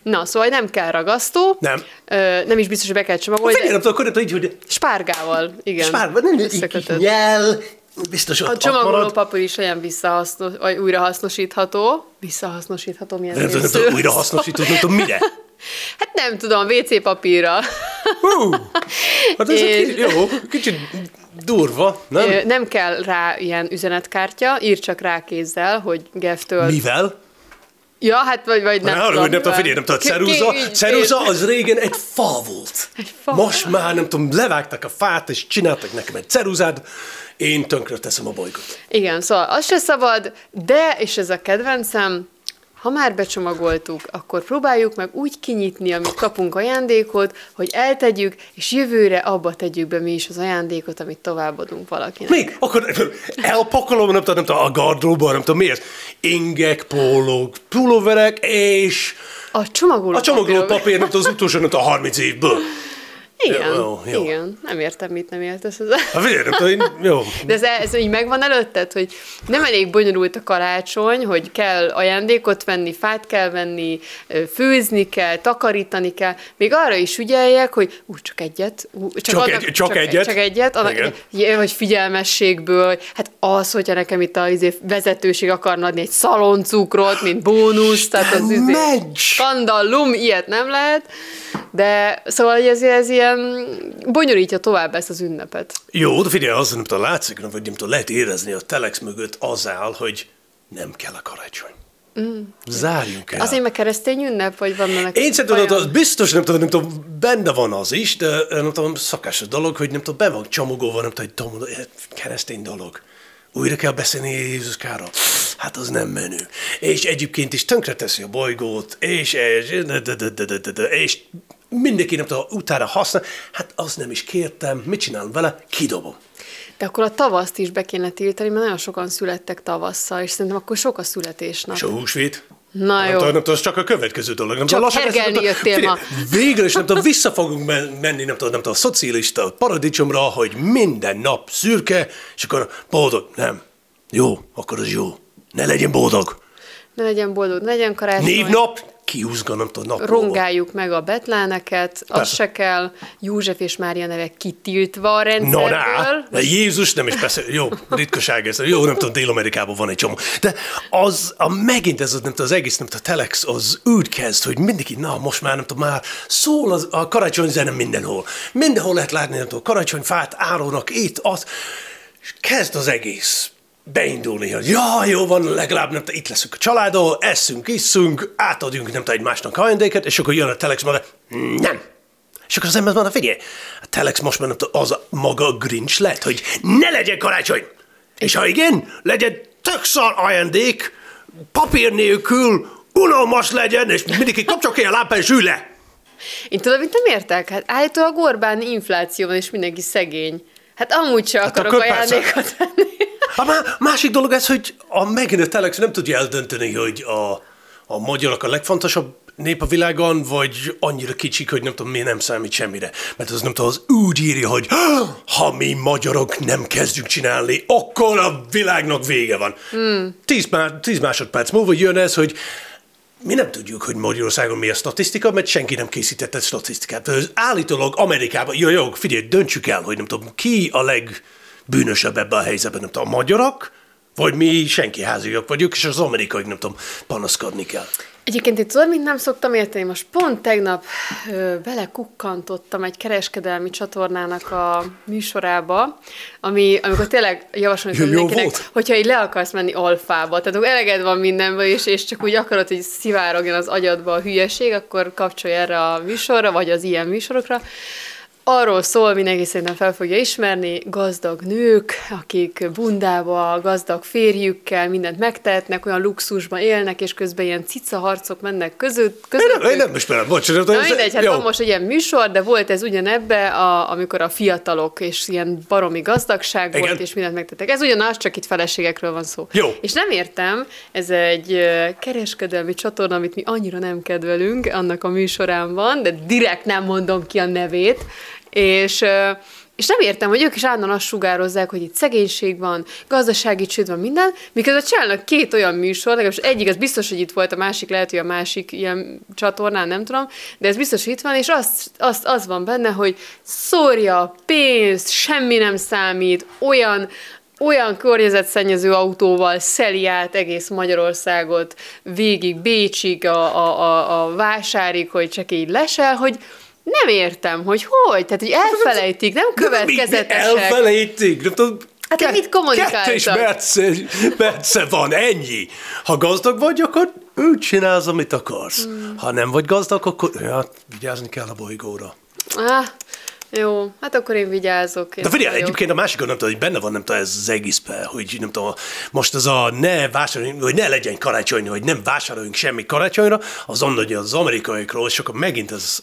Na, szóval nem kell ragasztó. Nem. Ö, nem is biztos, hogy be kell csomagolni. Figyelj, de nem tudom, akkor így, hogy Spárgával, igen. Spárba, nem, így, nyel, biztos ott, A ott csomagoló marad. papír is olyan visszahasznos, vagy újrahasznosítható. Visszahasznosítható, milyen Nem tudom, nem szép tudom, szó. újra hasznosítod, nem tudom, mire. (laughs) Hát nem tudom, WC papírra. Hú, hát ez És- kicsit, jó, kicsit durva, nem? Nem kell rá ilyen üzenetkártya, ír csak rá kézzel, hogy Geftől. Mivel? Ja, hát vagy, vagy nem Nem, tudom. hogy nem tudom, figyelj, nem tudom, ceruza, ceruza az régen egy fa volt. Egy fa. Most már nem tudom, levágtak a fát, és csináltak nekem egy ceruzát, én tönkre teszem a bolygót. Igen, szóval az se szabad, de, és ez a kedvencem, ha már becsomagoltuk, akkor próbáljuk meg úgy kinyitni, amit kapunk ajándékot, hogy eltegyük, és jövőre abba tegyük be mi is az ajándékot, amit továbbadunk valakinek. Mi? Akkor elpakolom, nem tudom, nem tudom, a gardróba, nem tudom mi ez. Ingek, pólók, pulóverek, és A csomagoló a csomagoló papír- papír, nem tudom, az utolsó, nem tudom, 30 évből. Igen, Jó, jó. igen. Nem értem, mit nem értesz ezzel. Hát figyelj, én, jó. De ez, ez így megvan előtted, hogy nem elég bonyolult a karácsony, hogy kell ajándékot venni, fát kell venni, főzni kell, takarítani kell. Még arra is ügyeljek, hogy ú, csak egyet. Ú, Csak egy- csak egyet? Csak egyet. Annak, Igen. vagy figyelmességből. Hát az, hogyha nekem itt a izé, vezetőség akarna adni egy szaloncukrot, mint bónusz, tehát az izé, skandallum, ilyet nem lehet. De szóval hogy ez, ez ilyen bonyolítja tovább ezt az ünnepet. Jó, de figyelj, az nem tudom, látszik, vagy tudom, lehet érezni a telex mögött az áll, hogy nem kell a karácsony. Mm. Zárjunk el. Azért meg keresztény ünnep, vagy van ennek Én szerintem az biztos, nem tudom, nem tudom, benne van az is, de nem tudom, szakásos dolog, hogy nem tudom, be van csomagolva, nem tudom, egy tudom, keresztény dolog. Újra kell beszélni Jézuskára. Hát az nem menő. És egyébként is tönkreteszi a bolygót, és, és, de- de- de- de- de- de- és mindenki nem tudom, utána használ. Hát azt nem is kértem, mit csinálom vele? Kidobom. De akkor a tavaszt is be kéne tiltani, mert nagyon sokan születtek tavasszal, és szerintem akkor sok a születésnap. És a húsvét? Na Nem jó. tudom, nem tudom, csak a következő dolog. Nem Csak lassan hergelni tudom, jöttél ma. Végül is nem tudom, vissza fogunk men- menni, nem tudom, nem tudom, a szocialista paradicsomra, hogy minden nap szürke, és akkor boldog. Nem. Jó, akkor az jó. Ne legyen boldog. Ne legyen boldog, ne legyen karácsony. Névnap, kiúzga, nem tudom, nap. Rongáljuk meg a betláneket, az Persze. se kell. József és Mária nevek kitiltva a Na, rendszerből. rá, de Jézus nem is persze, jó, ritkaság ez, jó, nem tudom, Dél-Amerikában van egy csomó, de az, a, megint ez, az, nem tudom, az egész, nem tudom, a telex, az úgy kezd, hogy mindenki, na, most már, nem tudom, már szól az, a karácsony zene mindenhol. Mindenhol lehet látni, nem tudom, karácsonyfát árulnak itt, az, és kezd az egész beindulni, hogy ja, jó van, legalább nem, tudom, itt leszünk a családdal, eszünk, isszunk, átadjunk nem tudom, egymásnak ajándéket, és akkor jön a telex maga, nem, és akkor az ember mondja, figyelj, a Telex most már nem az a maga Grinch lett, hogy ne legyen karácsony. És ha igen, legyen tök szar ajándék, papír nélkül, unalmas legyen, és mindenki kapcsolja ki a lámpát, és ülj le. Én tudom, mit nem értek? Hát állítólag Orbán infláció van, és mindenki szegény. Hát amúgy se akarok akkor persze. ajándékot venni. A má- másik dolog ez, hogy a megint a Telex nem tudja eldönteni, hogy a, a magyarok a legfontosabb nép a világon, vagy annyira kicsik, hogy nem tudom, mi nem számít semmire. Mert az nem tudom, az úgy írja, hogy ha mi magyarok nem kezdjük csinálni, akkor a világnak vége van. Hmm. Tíz, má- tíz másodperc múlva jön ez, hogy mi nem tudjuk, hogy Magyarországon mi a statisztika, mert senki nem készítette statisztikát. Az állítólag Amerikában, jó, jó, figyelj, döntsük el, hogy nem tudom, ki a legbűnösebb ebben a helyzetben, nem tudom, a magyarok, vagy mi senki háziak vagyunk, és az amerikai, nem tudom, panaszkodni kell. Egyébként itt tudod, mint nem szoktam érteni, most pont tegnap ö, belekukkantottam egy kereskedelmi csatornának a műsorába, ami, amikor tényleg javasolni tudom mindenkinek, volt? hogyha így le akarsz menni alfába, tehát akkor eleged van mindenből, és, és csak úgy akarod, hogy szivárogjon az agyadba a hülyeség, akkor kapcsolj erre a műsorra, vagy az ilyen műsorokra. Arról szól, mindenki szerintem fel fogja ismerni, gazdag nők, akik bundába, gazdag férjükkel mindent megtehetnek, olyan luxusban élnek, és közben ilyen cica harcok mennek között. Én között nem, én nem ismerem, bocsánat. Na mindegy, hát jó. van most egy ilyen műsor, de volt ez ugyanebbe, a, amikor a fiatalok és ilyen baromi gazdagság Igen. volt, és mindent megtettek. Ez ugyanaz, csak itt feleségekről van szó. Jó. És nem értem, ez egy kereskedelmi csatorna, amit mi annyira nem kedvelünk, annak a műsorán van, de direkt nem mondom ki a nevét, és és nem értem, hogy ők is állandóan azt sugározzák, hogy itt szegénység van, gazdasági csőd van, minden, miközben csinálnak két olyan műsor, legalábbis egyik az biztos, hogy itt volt, a másik lehet, hogy a másik ilyen csatornán, nem tudom, de ez biztos, hogy itt van, és az, az, az van benne, hogy szórja a pénzt, semmi nem számít, olyan olyan környezetszennyező autóval szeli át egész Magyarországot, végig Bécsig, a, a, a, a vásárig, hogy csak így lesel, hogy nem értem, hogy hogy, tehát hogy elfelejtik, nem következetesek. Elfelejtik, nem tudom, Hát de mit kommunikáltak? Kettős perce, perce van, ennyi. Ha gazdag vagy, akkor úgy csinálsz, amit akarsz. Hmm. Ha nem vagy gazdag, akkor ja, vigyázni kell a bolygóra. Ah, jó, hát akkor én vigyázok. Én De figyelj, egyébként a másik, nem tudom, hogy benne van, nem tudom, ez az egészben, hogy nem tudom, most az a ne vásároljunk, hogy ne legyen karácsony, hogy nem vásároljunk semmi karácsonyra, az onnan, hogy az amerikaiakról, és akkor megint ez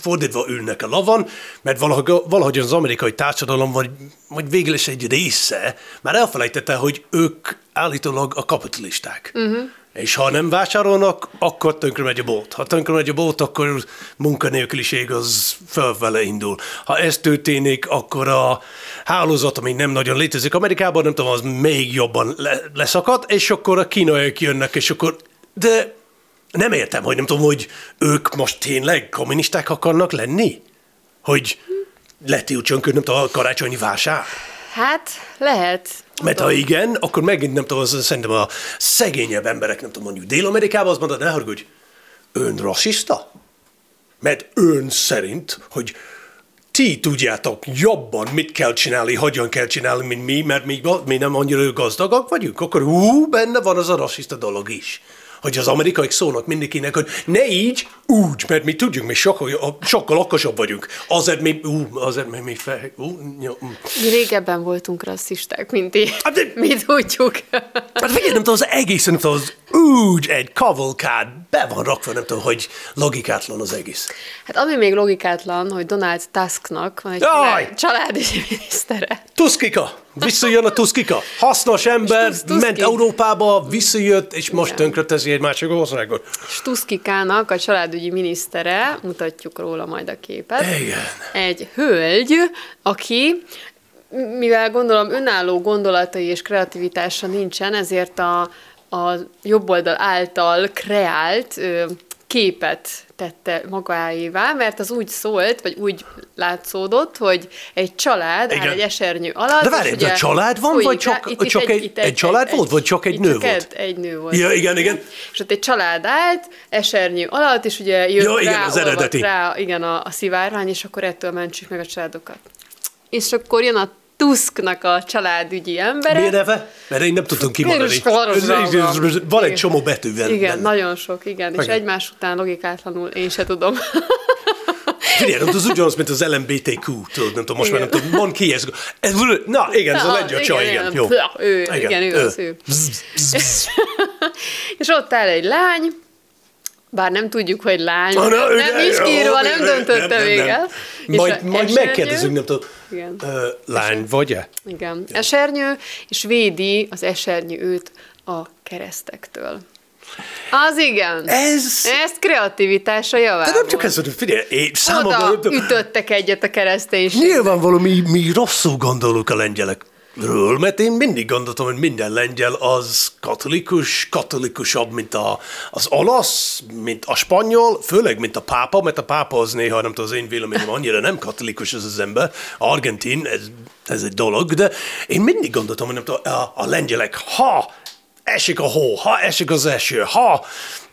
fordítva ülnek a lavon, mert valahogy, valahogy az amerikai társadalom, vagy, vagy végül is egy része, már elfelejtette, hogy ők állítólag a kapitalisták. Uh-huh. És ha nem vásárolnak, akkor tönkre megy a bolt. Ha tönkre megy a bolt, akkor munkanélküliség az fölvele indul. Ha ez történik, akkor a hálózat, ami nem nagyon létezik Amerikában, nem tudom, az még jobban le- leszakad, és akkor a kínaiak jönnek, és akkor... De nem értem, hogy nem tudom, hogy ők most tényleg kommunisták akarnak lenni? Hogy letiltson, nem tudom, a karácsonyi vásár? Hát, lehet. Mert ha igen, akkor megint nem tudom, az, szerintem a szegényebb emberek, nem tudom, mondjuk Dél-Amerikában, azt mondod, ne haragudj, ön rasszista? Mert ön szerint, hogy ti tudjátok jobban, mit kell csinálni, hogyan kell csinálni, mint mi, mert mi, mi nem annyira gazdagak vagyunk, akkor ú, benne van az a rasszista dolog is hogy az amerikaiak szólnak mindenkinek, hogy ne így, úgy, mert mi tudjuk, mi sokkal, sokkal okosabb vagyunk. Azért mi, ú, azért mi, mi fel, ú, mm. Mi régebben voltunk rasszisták, mint ti. Hát, de, mi tudjuk. Hát figyelj, nem tudom, az egész, nem tudom, az úgy egy kavalkád, be van rakva, nem tudom, hogy logikátlan az egész. Hát ami még logikátlan, hogy Donald Tusknak van egy Jaj! családi (laughs) minisztere. Tuskika! Visszajön a Tuskika. Hasznos ember, Tus- Tuski. ment Európába, visszajött, és most tönkretezi egy másik országot. Stuszkikának a családügyi minisztere, mutatjuk róla majd a képet. Igen. Egy hölgy, aki mivel gondolom önálló gondolatai és kreativitása nincsen, ezért a, a jobb oldal által kreált ö, képet tette magáévá, mert az úgy szólt, vagy úgy látszódott, hogy egy család Igen. áll egy esernyő alatt. De várj, ugye de család van, vagy csak- rá- csak egy- egy család volt, vagy csak egy nő csak volt? Egy, egy nő volt. Ja, igen, igen. És ott egy család állt, esernyő alatt, és ugye jött Ja, igen, rá, az eredeti. rá igen, a, a szivárvány, és akkor ettől mentsük meg a családokat. És akkor jön a Tusknak a családügyi embere. Mi a neve? Mert én nem tudtam kimondani. Van egy csomó. Igen, benne. nagyon sok, igen. És Igen. egymás után logikátlanul én se tudom. (laughs) Figyelj, az ugyanaz, mint az LMBTQ, tudod, nem tudom, most már nem tudom, mond ki ez. ez na, igen, ez a lengyel csaj, igen, jó. Ja, Ő, igen, ő az ő. (laughs) És ott áll egy lány, bár nem tudjuk, hogy lány, na, nem de- is írva, nem nem, döntötte nem, még nem. el. És Majd, a majd esernyő- megkérdezünk, nem tudom. Igen. Ö, lány vagy-e? Igen. Esernyő, és védi az esernyő őt a keresztektől. Az igen. Ez... Ezt kreativitása javából. De nem csak ez, hogy figyelj, én számomra... nem Oda ütöttek egyet a kereszténység. Nyilvánvaló, mi, mi rosszul gondolunk a lengyelekről, mert én mindig gondoltam, hogy minden lengyel az katolikus, katolikusabb, mint a, az olasz, mint a spanyol, főleg, mint a pápa, mert a pápa az néha, nem tudom, az én véleményem annyira nem katolikus ez az ember, argentin, ez, ez egy dolog, de én mindig gondoltam, hogy nem tudom, a, a lengyelek, ha esik a hó, ha esik az eső, ha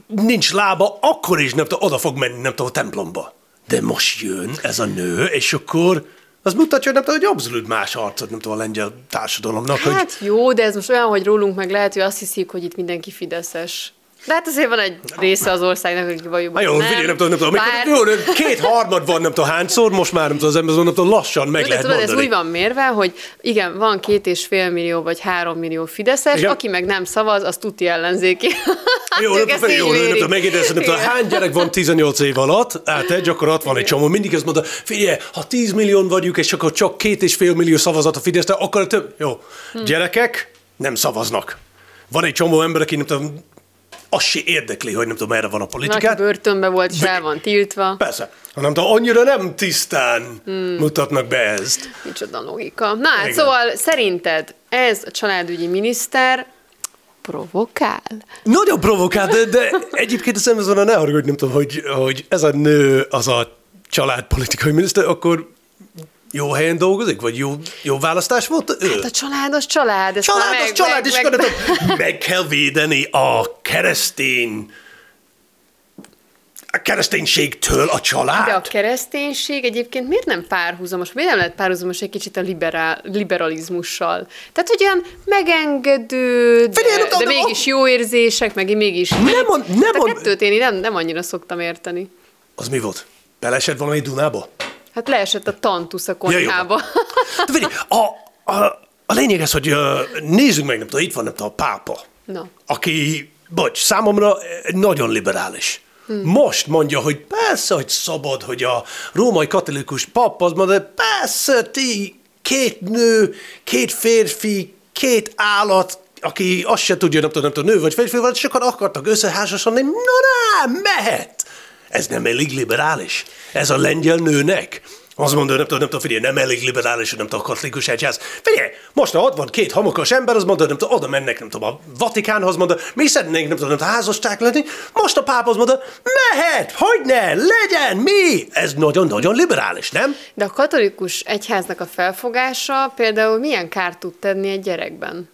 nincs lába, akkor is nem tudom, oda fog menni, nem tudom, a templomba. De most jön ez a nő, és akkor az mutatja, hogy nem tudom, hogy abszolút más arcot, nem tudom, a lengyel társadalomnak, hogy Hát jó, de ez most olyan, hogy rólunk meg lehet, hogy azt hiszik, hogy itt mindenki fideszes. De hát azért van egy része az országnak, aki vagy jó, figyelj, nem tudom, nem tudom, Bár- jó, két harmad van, nem tudom hányszor, most már nem tudom, az ember nem tudom, lassan meg de lehet tudod, ez mondani. úgy van mérve, hogy igen, van két és fél millió vagy három millió fideszes, Igen. aki meg nem szavaz, az tuti ellenzéki. Jó, nem ezt tudom, jó, nem tudom, megidézni, nem tudom, hány gyerek van 18 év alatt, hát egy gyakorlat van egy csomó, mindig azt mondta, figyelj, ha 10 millió vagyunk, és akkor csak két és fél millió szavazat a Fideszre, akkor több, jó, Hm. gyerekek nem szavaznak. Van egy csomó ember, aki nem tudom, az se érdekli, hogy nem tudom, merre van a aki politikát. börtönbe volt, és el van tiltva. Persze, hanem tudom, annyira nem tisztán mutatnak be ezt. Micsoda logika. Na hát, Igen. szóval szerinted ez a családügyi miniszter provokál? Nagyon provokál, de, de egyébként az ember azon ne haragudj, nem tudom, hogy, hogy ez a nő az a családpolitikai miniszter, akkor jó helyen dolgozik, vagy jó, jó választás volt ő? Hát a család az család. Ezt Család már az meg, család, meg, és meg, meg, meg kell védeni a keresztény a kereszténységtől a család. De a kereszténység egyébként miért nem párhuzamos? Miért nem lehet párhuzamos egy kicsit a liberál, liberalizmussal? Tehát, hogy olyan megengedő, de, Figyelj, de- de, de- mégis jó érzések, meg mégis... Nem mond- nem a mond- kettőt én nem, nem annyira szoktam érteni. Az mi volt? Belesett valami Dunába? Hát leesett a tantusz a Ja, konyhába. De figyelj, a, a, a lényeg az, hogy nézzük meg, nem tudom, itt van nem tudom, a pápa, Na. aki, bocs, számomra eh, nagyon liberális. Hmm. Most mondja, hogy persze, hogy szabad, hogy a római katolikus pap az mondja, persze, ti két nő, két férfi, két állat, aki azt se tudja, nem tudom, nem tudom, nő vagy férfi, vagy sokan akartak összeházasodni, no nem, mehet. Ez nem elég liberális. Ez a lengyel nőnek. Azt mondja, nem tudom, nem tudom, figyelj, nem elég liberális, nem tudom, katolikus egyház. Figyelj, most ha ott van két homokos ember, az mondja, nem tudom, oda mennek, nem tudom, a Vatikánhoz, mondja, mi szeretnénk, nem tudom, nem tudom, házasság lenni. Most a pápa az mondja, mehet, hogy ne, legyen, mi? Ez nagyon-nagyon liberális, nem? De a katolikus egyháznak a felfogása például milyen kárt tud tenni egy gyerekben?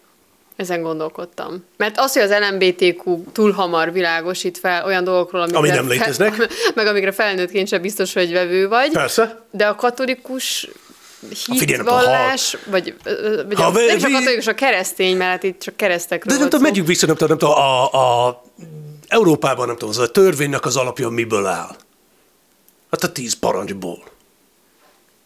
Ezen gondolkodtam. Mert az, hogy az LMBTQ túl hamar világosít fel olyan dolgokról, amikre Ami nem léteznek. Fel, (laughs) meg amikre felnőttként sem biztos, hogy vevő vagy. Persze. De a katolikus hitvallás, vagy, vagy ha a, nem csak katolikus, a keresztény, mert itt csak keresztekről De nem tudom, megyünk vissza, nem tudom, nem tudom, a, a Európában, nem tudom, az a törvénynek az alapja miből áll? Hát a tíz parancsból.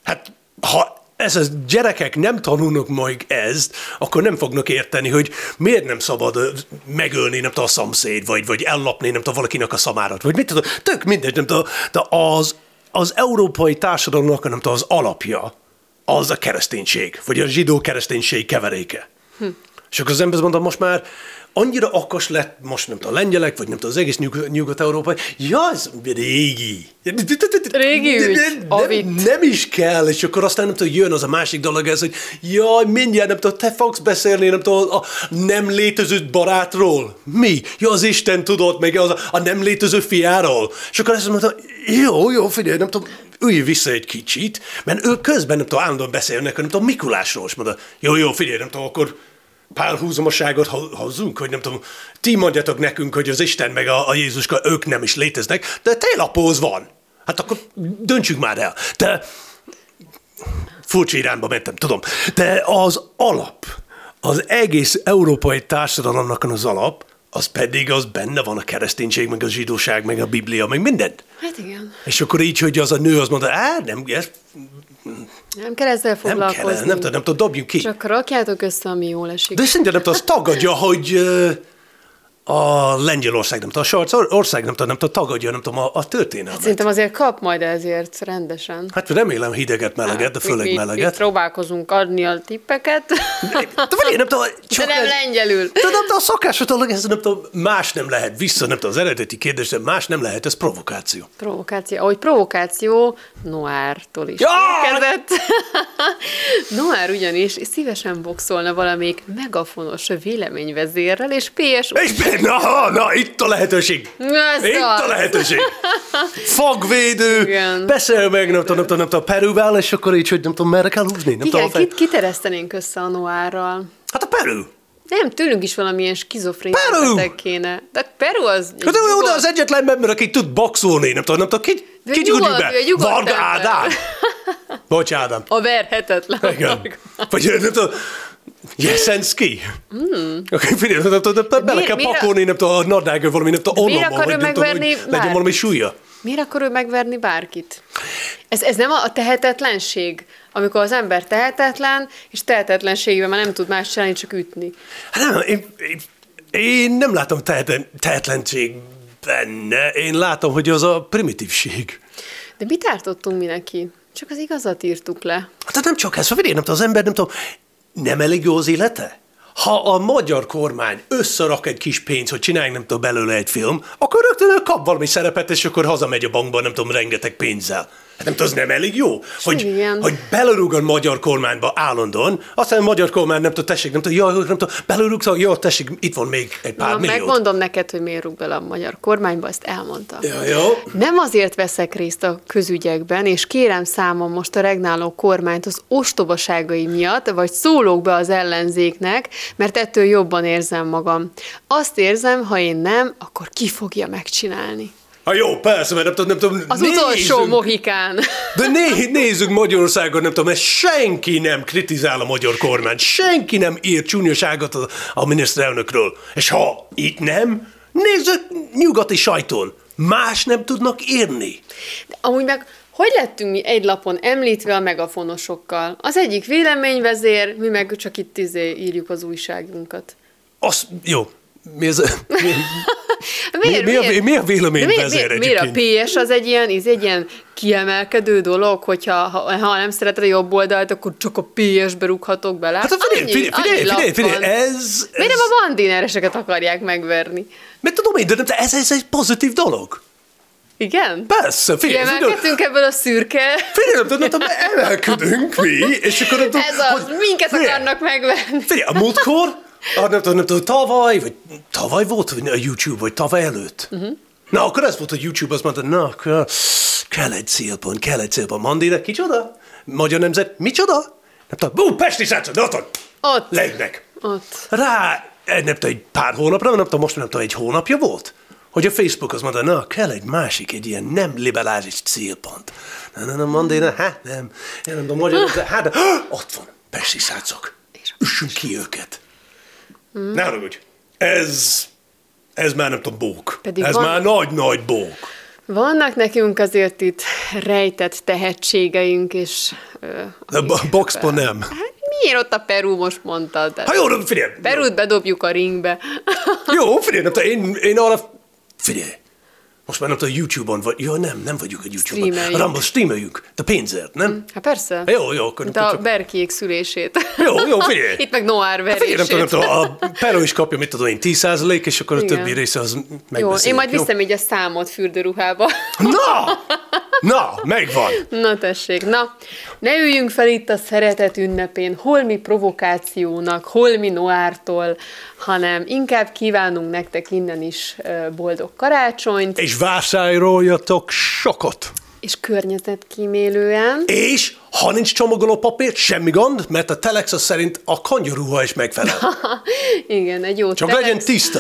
Hát, ha ez a gyerekek nem tanulnak majd ezt, akkor nem fognak érteni, hogy miért nem szabad megölni, nem tudom, a szomszéd, vagy, vagy ellopni, nem tudom, valakinek a szamárat, vagy mit tudom, tök mindegy, nem tudom, de az, az európai társadalomnak, nem tudom, az alapja, az a kereszténység, vagy a zsidó kereszténység keveréke. Hm. És akkor az ember mondta, most már annyira akas lett, most nem tudom, a lengyelek, vagy nem tudom, az egész nyug- nyugat-európai, ja, ez régi. Régi ügy, nem, nem, nem is kell, és akkor aztán nem tudom, jön az a másik dolog ez, hogy jaj, mindjárt nem tudom, te fogsz beszélni, nem tudom, a nem létező barátról. Mi? Ja, az Isten tudott, meg az a, a nem létező fiáról. És akkor azt mondta, jó, jó, figyelj, nem tudom, ülj vissza egy kicsit, mert ők közben nem tudom, állandóan beszélnek, nem tudom, Mikulásról, és mondta, jó, jó, figyelj, nem tudom, akkor párhuzamoságot ho- hozzunk, hogy nem tudom, ti mondjatok nekünk, hogy az Isten meg a, a Jézuska, ők nem is léteznek, de télapóz van. Hát akkor döntsük már el. De furcsa irányba mentem, tudom. De az alap, az egész európai társadalomnak az alap, az pedig az benne van a kereszténység, meg a zsidóság, meg a Biblia, meg mindent. Hát igen. És akkor így, hogy az a nő az mondta, á, nem, ez Nem kell ezzel nem foglalkozni. kell, nem tudom, nem tudom, dobjunk ki. Csak rakjátok össze, ami jól esik. De szerintem nem tudom, az tagadja, hogy a Lengyelország, nem tudom, a Sarc ország, nem tudom, nem tudom, tagadja, nem tudom, a, a történelmet. Szerintem azért kap majd ezért rendesen. Hát remélem hideget, meleget, de mi, főleg mi, mi meleget. próbálkozunk adni a tippeket, De várj, nem tudom, (laughs) de csak nem ez- lengyelül. De nem tudom, a szokásos dolog, ez nem tudom, más nem lehet vissza, nem tudom, az eredeti kérdés, de más nem lehet, ez provokáció. Provokáció. Ahogy provokáció Noártól is Ja! érkezett. (laughs) Noár ugyanis szívesen boxolna valamelyik megafonos véleményvezérrel, és PS... És na, na, itt a lehetőség. Ez Itt a lehetőség. (laughs) Fogvédő, Igen. beszél meg, nem tudom, nem tudom, nem tudom, Perúvel, és akkor így, hogy nem tudom, merre kell húzni. Nem tudom, Igen, fej- kit, kiteresztenénk össze a Noárral. Hát a Perú. Nem, tőlünk is valamilyen skizofrén beteg kéne. De Peru az... Hát de, nyugodt- az egyetlen ember, aki tud boxolni, nem tudom, nem tudom, ki, ki nyugodt, be? Varga. Ádám. (laughs) Bocs, Ádám. A verhetetlen. Igen. Vagy nem tudom, Jeszenszki. Mm. Figyelj, bele kell pakolni, nem tudom, a nadrággal valami, nem tudom, akar vagy ő nem tudom, hogy legyen valami súlya. Miért akar ő megverni bárkit? Ez, ez nem a, tehetetlenség, amikor az ember tehetetlen, és tehetetlenségében már nem tud más csinálni, csak ütni. Hát nem, én, én, én nem látom tehetlenség benne, én látom, hogy az a primitívség. De mit ártottunk mi neki? Csak az igazat írtuk le. Hát nem csak ez, figyelj, nem tudom, az ember nem tudom, nem elég jó az élete? Ha a magyar kormány összerak egy kis pénzt, hogy csináljunk, nem tudom, belőle egy film, akkor rögtön kap valami szerepet, és akkor hazamegy a bankba, nem tudom, rengeteg pénzzel. Hát nem tudom, az nem elég jó, hogy, Igen. hogy belerúg a magyar kormányba állandóan, aztán a magyar kormány nem tud, tessék, nem tud, jaj, nem tud, belerúgsz, jó, tessék, itt van még egy pár Na, millió. megmondom neked, hogy miért rúg bele a magyar kormányba, ezt elmondta. Ja, jó. Nem azért veszek részt a közügyekben, és kérem számom most a regnáló kormányt az ostobaságai miatt, vagy szólok be az ellenzéknek, mert ettől jobban érzem magam. Azt érzem, ha én nem, akkor ki fogja megcsinálni? Ha jó, persze, mert nem tudom, nem tudom, Az utolsó nézzünk- mohikán. De né, nézzük Magyarországon, nem tudom, mert senki nem kritizál a magyar kormányt, senki nem ír csúnyaságot a, a miniszterelnökről. És ha itt nem, nézzük nyugati sajton. Más nem tudnak írni. De amúgy meg hogy lettünk mi egy lapon említve a megafonosokkal? Az egyik véleményvezér, mi meg csak itt izé írjuk az újságunkat. Az, jó. Mi, ez, mi, (laughs) Miért, mi, mi, a, mi a véleményvezér miért, miért a? PS az egy ilyen, iz, egy ilyen kiemelkedő dolog, hogyha ha, ha nem szereted a jobb oldalt, akkor csak a PS-be rúghatok bele? Hát figyelj, figyelj, figyelj, figyelj, figyelj, van. ez, Miért ez, nem a bandinereseket akarják megverni? Mert tudom én, de ez, ez egy pozitív dolog. Igen? Persze, figyelj, Kiemelkedtünk ebből a szürke... figyelj, nem tudom, emelkedünk mi, és akkor nem tudom, Ez az, hogy- minket figyelj, akarnak megverni. Figyelj, a múltkor, ah, nem tudom, nem tudom, tavaly, vagy tavaly volt a YouTube, vagy tavaly előtt. Mhm. Uh-huh. Na, akkor ez volt, hogy YouTube azt mondta, na, akkor kell egy célpont, kell egy célpont. Mandira, kicsoda? Magyar nemzet, micsoda? Nem tudom, bú, Pesti srácok, de ott Ott. legnek. Ott. Rá, egy, nem tudom, egy pár hónapra, nem tudom, most nem tudom, egy hónapja volt, hogy a Facebook az mondta, na, kell egy másik, egy ilyen nem liberális célpont. Na, na, na, Mandina, hát nem, én nem tudom, magyar nemzet, hát, (gasps) ott van, Pesti srácok, üssünk ki őket. Hmm. Ne haragudj. Ez, ez már nem tudom, bók. Pedig ez van- már nagy-nagy bók. Vannak nekünk azért itt rejtett tehetségeink, és... De a boxban nem. Hát miért ott a Peru most mondtad? Ha jó, figyelj. Perút bedobjuk a ringbe. Jó, figyelj, nem én, én arra... Figyelj. Most már nem tudom, YouTube-on vagy. Jó, nem, nem vagyunk a YouTube-on. Streameljünk. A Rumble streameljünk. De pénzért, nem? Hát persze. Jó, jó, akkor... Mint akkor a berkiék szülését. Jó, jó, figyelj. (laughs) Itt meg Noir Hát figyelj, nem tudom, verését. a Pero is kapja, mit tudom én, 10 és akkor a Igen. többi része az Jó, megbeszéljük. én majd jó? viszem így a számot fürdőruhába. Na! Na, megvan. Na tessék, na, ne üljünk fel itt a szeretet ünnepén, holmi provokációnak, holmi noártól, hanem inkább kívánunk nektek innen is boldog karácsonyt, És vásároljatok sokat. és környezetkímélően. És ha nincs csomagoló papír, semmi gond, mert a Telex szerint a kanyaruha is megfelel. (laughs) Igen, egy jó Csak telex. legyen tiszta.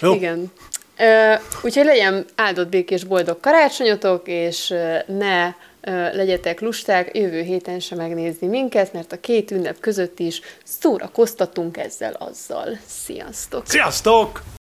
Jó? Igen. Ö, úgyhogy legyen áldott békés boldog karácsonyotok, és ne legyetek lusták jövő héten sem megnézni minket, mert a két ünnep között is szórakoztatunk ezzel azzal. Sziasztok! Sziasztok!